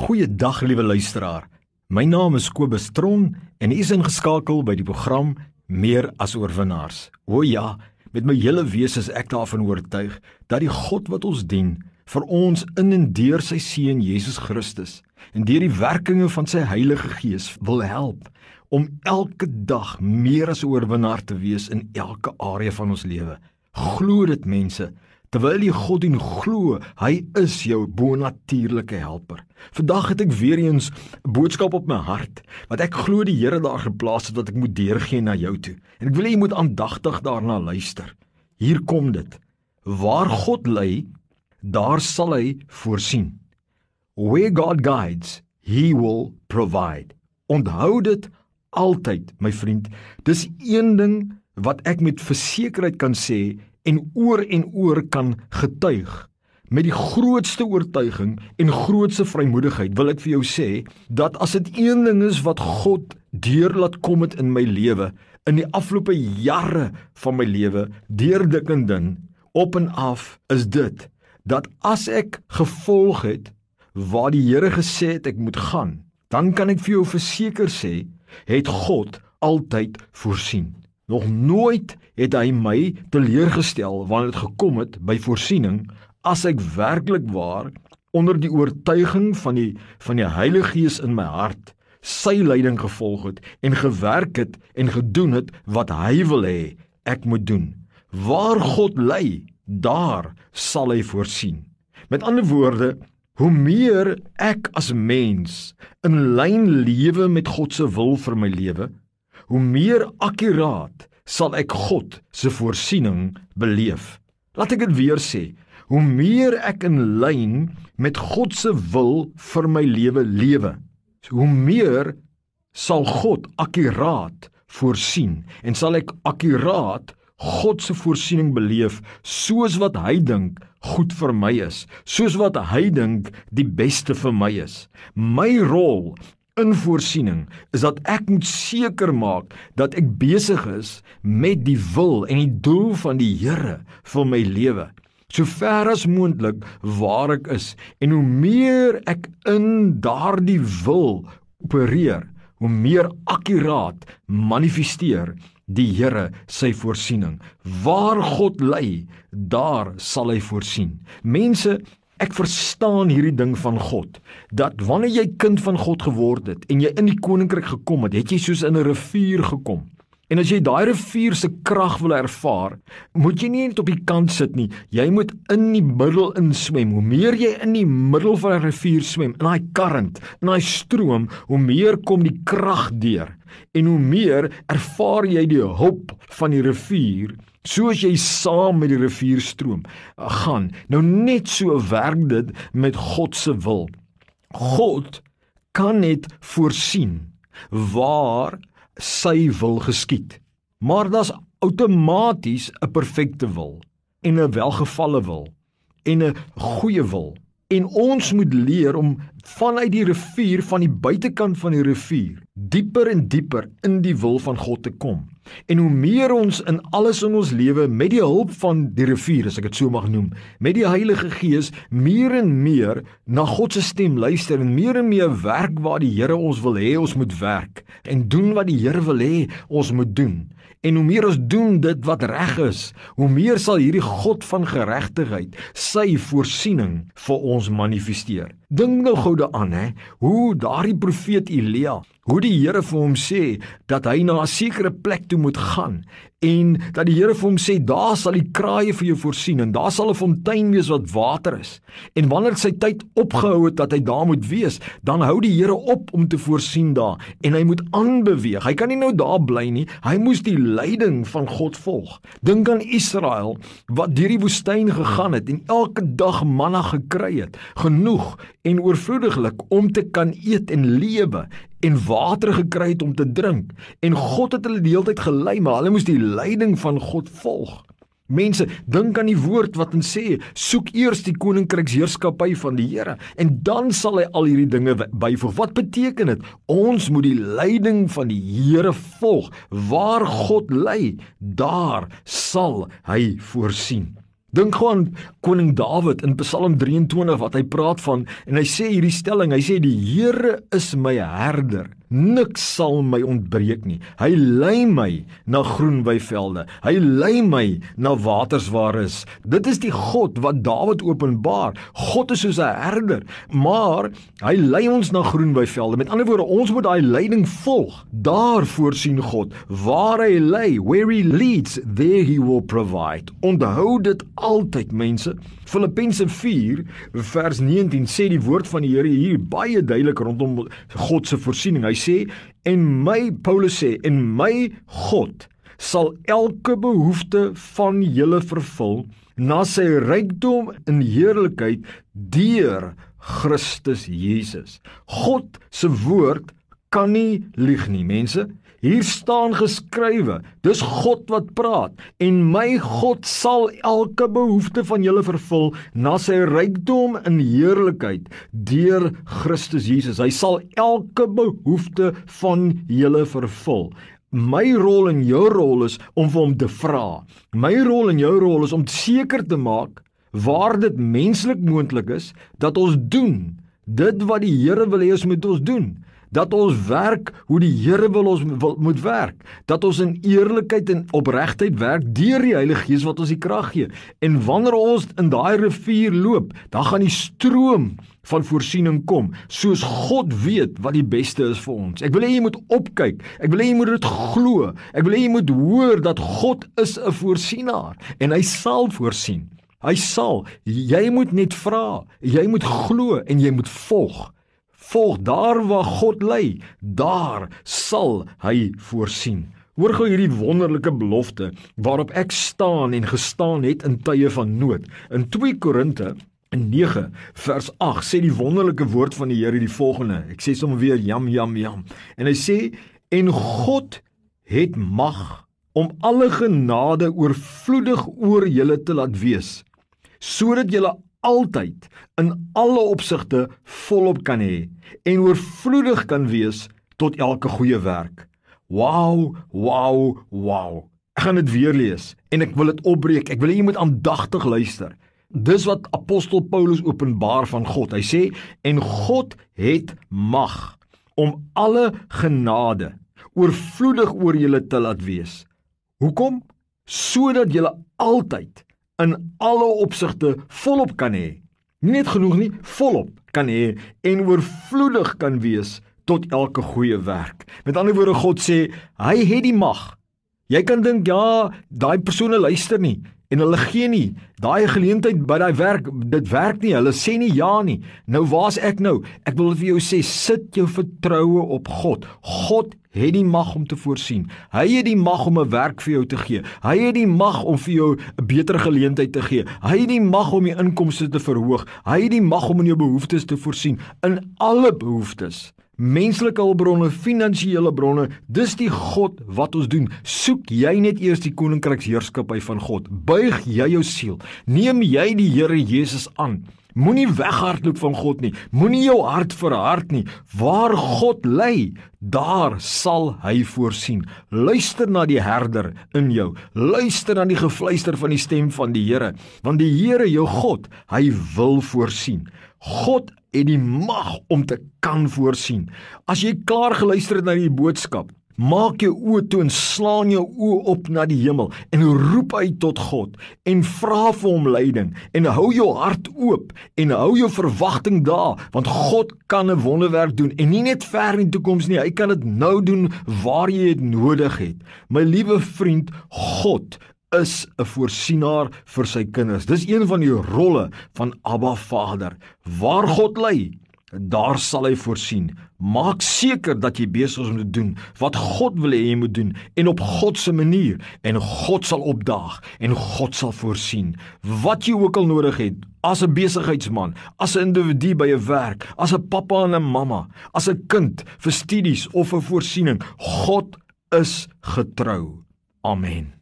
Goeiedag liewe luisteraar. My naam is Kobus Tron en u is ingeskakel by die program Meer as oorwinnaars. O ja, met my hele wese is ek daarvan oortuig dat die God wat ons dien vir ons in en deur sy seun Jesus Christus en deur die werkinge van sy Heilige Gees wil help om elke dag meer as 'n oorwinnaar te wees in elke area van ons lewe. Glo dit mense, Terwyl jy God en glo, hy is jou bonatuurlike helper. Vandag het ek weer eens 'n boodskap op my hart wat ek glo die Here daar geplaas het wat ek moet deurgee na jou toe. En ek wil hê jy moet aandagtig daarna luister. Hier kom dit. Waar God lei, daar sal hy voorsien. Where God guides, he will provide. Onthou dit altyd, my vriend. Dis een ding wat ek met versekerheid kan sê en oor en oor kan getuig met die grootste oortuiging en grootste vrymoedigheid wil ek vir jou sê dat as dit een ding is wat God deur laat kom het in my lewe in die afgelope jare van my lewe deur dik en dun op en af is dit dat as ek gevolg het waar die Here gesê het ek moet gaan dan kan ek vir jou verseker sê het God altyd voorsien Nog nooit het hy my teleurgestel wanneer dit gekom het by voorsiening as ek werklik waar onder die oortuiging van die van die Heilige Gees in my hart sy leiding gevolg het en gewerk het en gedoen het wat hy wil hê ek moet doen. Waar God lei, daar sal hy voorsien. Met ander woorde, hoe meer ek as mens in lyn lewe met God se wil vir my lewe, hoe meer akkuraat sal ek God se voorsiening beleef. Laat ek dit weer sê. Hoe meer ek in lyn met God se wil vir my lewe lewe, hoe meer sal God akkuraat voorsien en sal ek akkuraat God se voorsiening beleef soos wat hy dink goed vir my is, soos wat hy dink die beste vir my is. My rol in voorsiening is dat ek moet seker maak dat ek besig is met die wil en die doel van die Here vir my lewe. So ver as moontlik waar ek is en hoe meer ek in daardie wil opereer, hoe meer akkuraat manifesteer die Here sy voorsiening. Waar God lei, daar sal hy voorsien. Mense Ek verstaan hierdie ding van God dat wanneer jy kind van God geword het en jy in die koninkryk gekom het, het jy soos in 'n rivier gekom. En as jy daai rivier se krag wil ervaar, moet jy nie net op die kant sit nie. Jy moet in die middel inswem. Hoe meer jy in die middel van 'n rivier swem, in daai current, in daai stroom, hoe meer kom die krag deur. En hoe meer ervaar jy die hulp van die rivier Soos jy saam met die rivier stroom gaan, nou net so werk dit met God se wil. God kan net voorsien waar sy wil geskied. Maar daar's outomaties 'n perfekte wil en 'n welgevalle wil en 'n goeie wil. En ons moet leer om vanuit die rivier van die buitekant van die rivier dieper en dieper in die wil van God te kom. En hoe meer ons in alles in ons lewe met die hulp van die rivier, as ek dit so mag noem, met die Heilige Gees meer en meer na God se stem luister en meer en meer werk waar die Here ons wil hê ons moet werk en doen wat die Here wil hê ons moet doen. En hoe meer ons doen dit wat reg is, hoe meer sal hierdie God van geregtigheid sy voorsiening vir ons manifesteer. Dink nou gou daaraan hè, hoe daardie profeet Elia, hoe die Here vir hom sê dat hy na 'n sekere plek toe moet gaan en dat die Here vir hom sê daar sal die kraaie vir jou voorsien en daar sal 'n fontein wees wat water is. En wanneer sy tyd opgehou het dat hy daar moet wees, dan hou die Here op om te voorsien daar en hy moet aanbeweeg. Hy kan nie nou daar bly nie. Hy moes die leiding van God volg. Dink aan Israel wat deur die woestyn gegaan het en elke dag manna gekry het, genoeg en oorvloediglik om te kan eet en lewe en water gekry het om te drink en God het hulle die hele tyd gelei maar hulle moes die leiding van God volg. Mense, dink aan die woord wat ons sê, soek eers die koninkryksheerskappy van die Here en dan sal hy al hierdie dinge byvoeg. Wat beteken dit? Ons moet die leiding van die Here volg. Waar God lei, daar sal hy voorsien. Dink gewoon koning Dawid in Psalm 23 wat hy praat van en hy sê hierdie stelling, hy sê die Here is my herder. Niks sal my ontbreek nie. Hy lei my na groen weivelde. Hy lei my na waters waar is. Dit is die God wat Dawid openbaar. God is soos 'n herder, maar hy lei ons na groen weivelde. Met ander woorde, ons moet daai leiding volg. Daar voorsien God waar hy lei, where he leads, there he will provide. Onthou dit altyd, mense. Filippense 4 vers 19 sê die woord van die Here hier baie duidelik rondom God se voorsiening. Hy sê en my Paulus sê en my God sal elke behoefte van julle vervul na sy rykdom in heerlikheid deur Christus Jesus. God se woord kan nie lieg nie, mense. Hier staan geskrywe, dis God wat praat en my God sal elke behoefte van julle vervul na sy rykdom in heerlikheid deur Christus Jesus. Hy sal elke behoefte van julle vervul. My rol en jou rol is om vir hom te vra. My rol en jou rol is om seker te maak waar dit menslik moontlik is dat ons doen dit wat die Here wil hê ons moet ons doen dat ons werk hoe die Here wil ons wil, moet werk, dat ons in eerlikheid en opregtheid werk deur die Heilige Gees wat ons die krag gee. En wanneer ons in daai rivier loop, dan gaan die stroom van voorsiening kom, soos God weet wat die beste is vir ons. Ek wil hê jy moet opkyk. Ek wil hê jy moet dit glo. Ek wil hê jy moet hoor dat God is 'n voorsienaar en hy sal voorsien. Hy sal. Jy moet net vra. Jy moet glo en jy moet volg volg daar waar God lei, daar sal hy voorsien. Hoor gou hierdie wonderlike belofte waarop ek staan en gestaan het in tye van nood. In 2 Korinte in 9 vers 8 sê die wonderlike woord van die Here die volgende. Ek sê sommer weer jam jam jam. En hy sê en God het mag om alle genade oorvloedig oor julle te laat wees sodat julle altyd in alle opsigte volop kan hê en oorvloedig kan wees tot elke goeie werk. Wow, wow, wow. Ek gaan dit weer lees en ek wil dit opbreek. Ek wil hê jy moet aandagtig luister. Dis wat apostel Paulus openbaar van God. Hy sê en God het mag om alle genade oorvloedig oor julle te laat wees. Hoekom? Sodat julle altyd in alle opsigte volop kan hê. Nie net genoeg nie, volop kan hê en oorvloedig kan wees tot elke goeie werk. Met ander woorde God sê, hy het die mag. Jy kan dink ja, daai persone luister nie en hulle gee nie daai geleentheid by daai werk dit werk nie hulle sê nie ja nie nou waar's ek nou ek wil vir jou sê sit jou vertroue op God God het die mag om te voorsien hy het die mag om 'n werk vir jou te gee hy het die mag om vir jou 'n beter geleentheid te gee hy het die mag om die inkomste te verhoog hy het die mag om in jou behoeftes te voorsien in alle behoeftes menslike hulpbronne, finansiële bronne, dis die God wat ons doen. Soek jy net eers die koninkryksheerskappy van God. Buig jy jou siel. Neem jy die Here Jesus aan. Moenie weghardloop van God nie. Moenie jou hart verhard nie. Waar God lê, daar sal hy voorsien. Luister na die herder in jou. Luister na die gefluister van die stem van die Here, want die Here jou God, hy wil voorsien. God het die mag om te kan voorsien. As jy klaar geluister het na die boodskap, maak jou oë toe en slaan jou oë op na die hemel en roep uit tot God en vra vir hom leiding en hou jou hart oop en hou jou verwagting daar want God kan 'n wonderwerk doen en nie net ver in die toekoms nie hy kan dit nou doen waar jy dit nodig het my liewe vriend God is 'n voorsienaar vir sy kinders. Dis een van die rolle van Abba Vader. Waar God lê, daar sal hy voorsien. Maak seker dat jy besig is om te doen wat God wil hê jy moet doen en op God se manier en God sal opdaag en God sal voorsien. Wat jy ook al nodig het as 'n besigheidsman, as 'n individu by 'n werk, as 'n pappa en 'n mamma, as 'n kind vir studies of 'n voorsiening, God is getrou. Amen.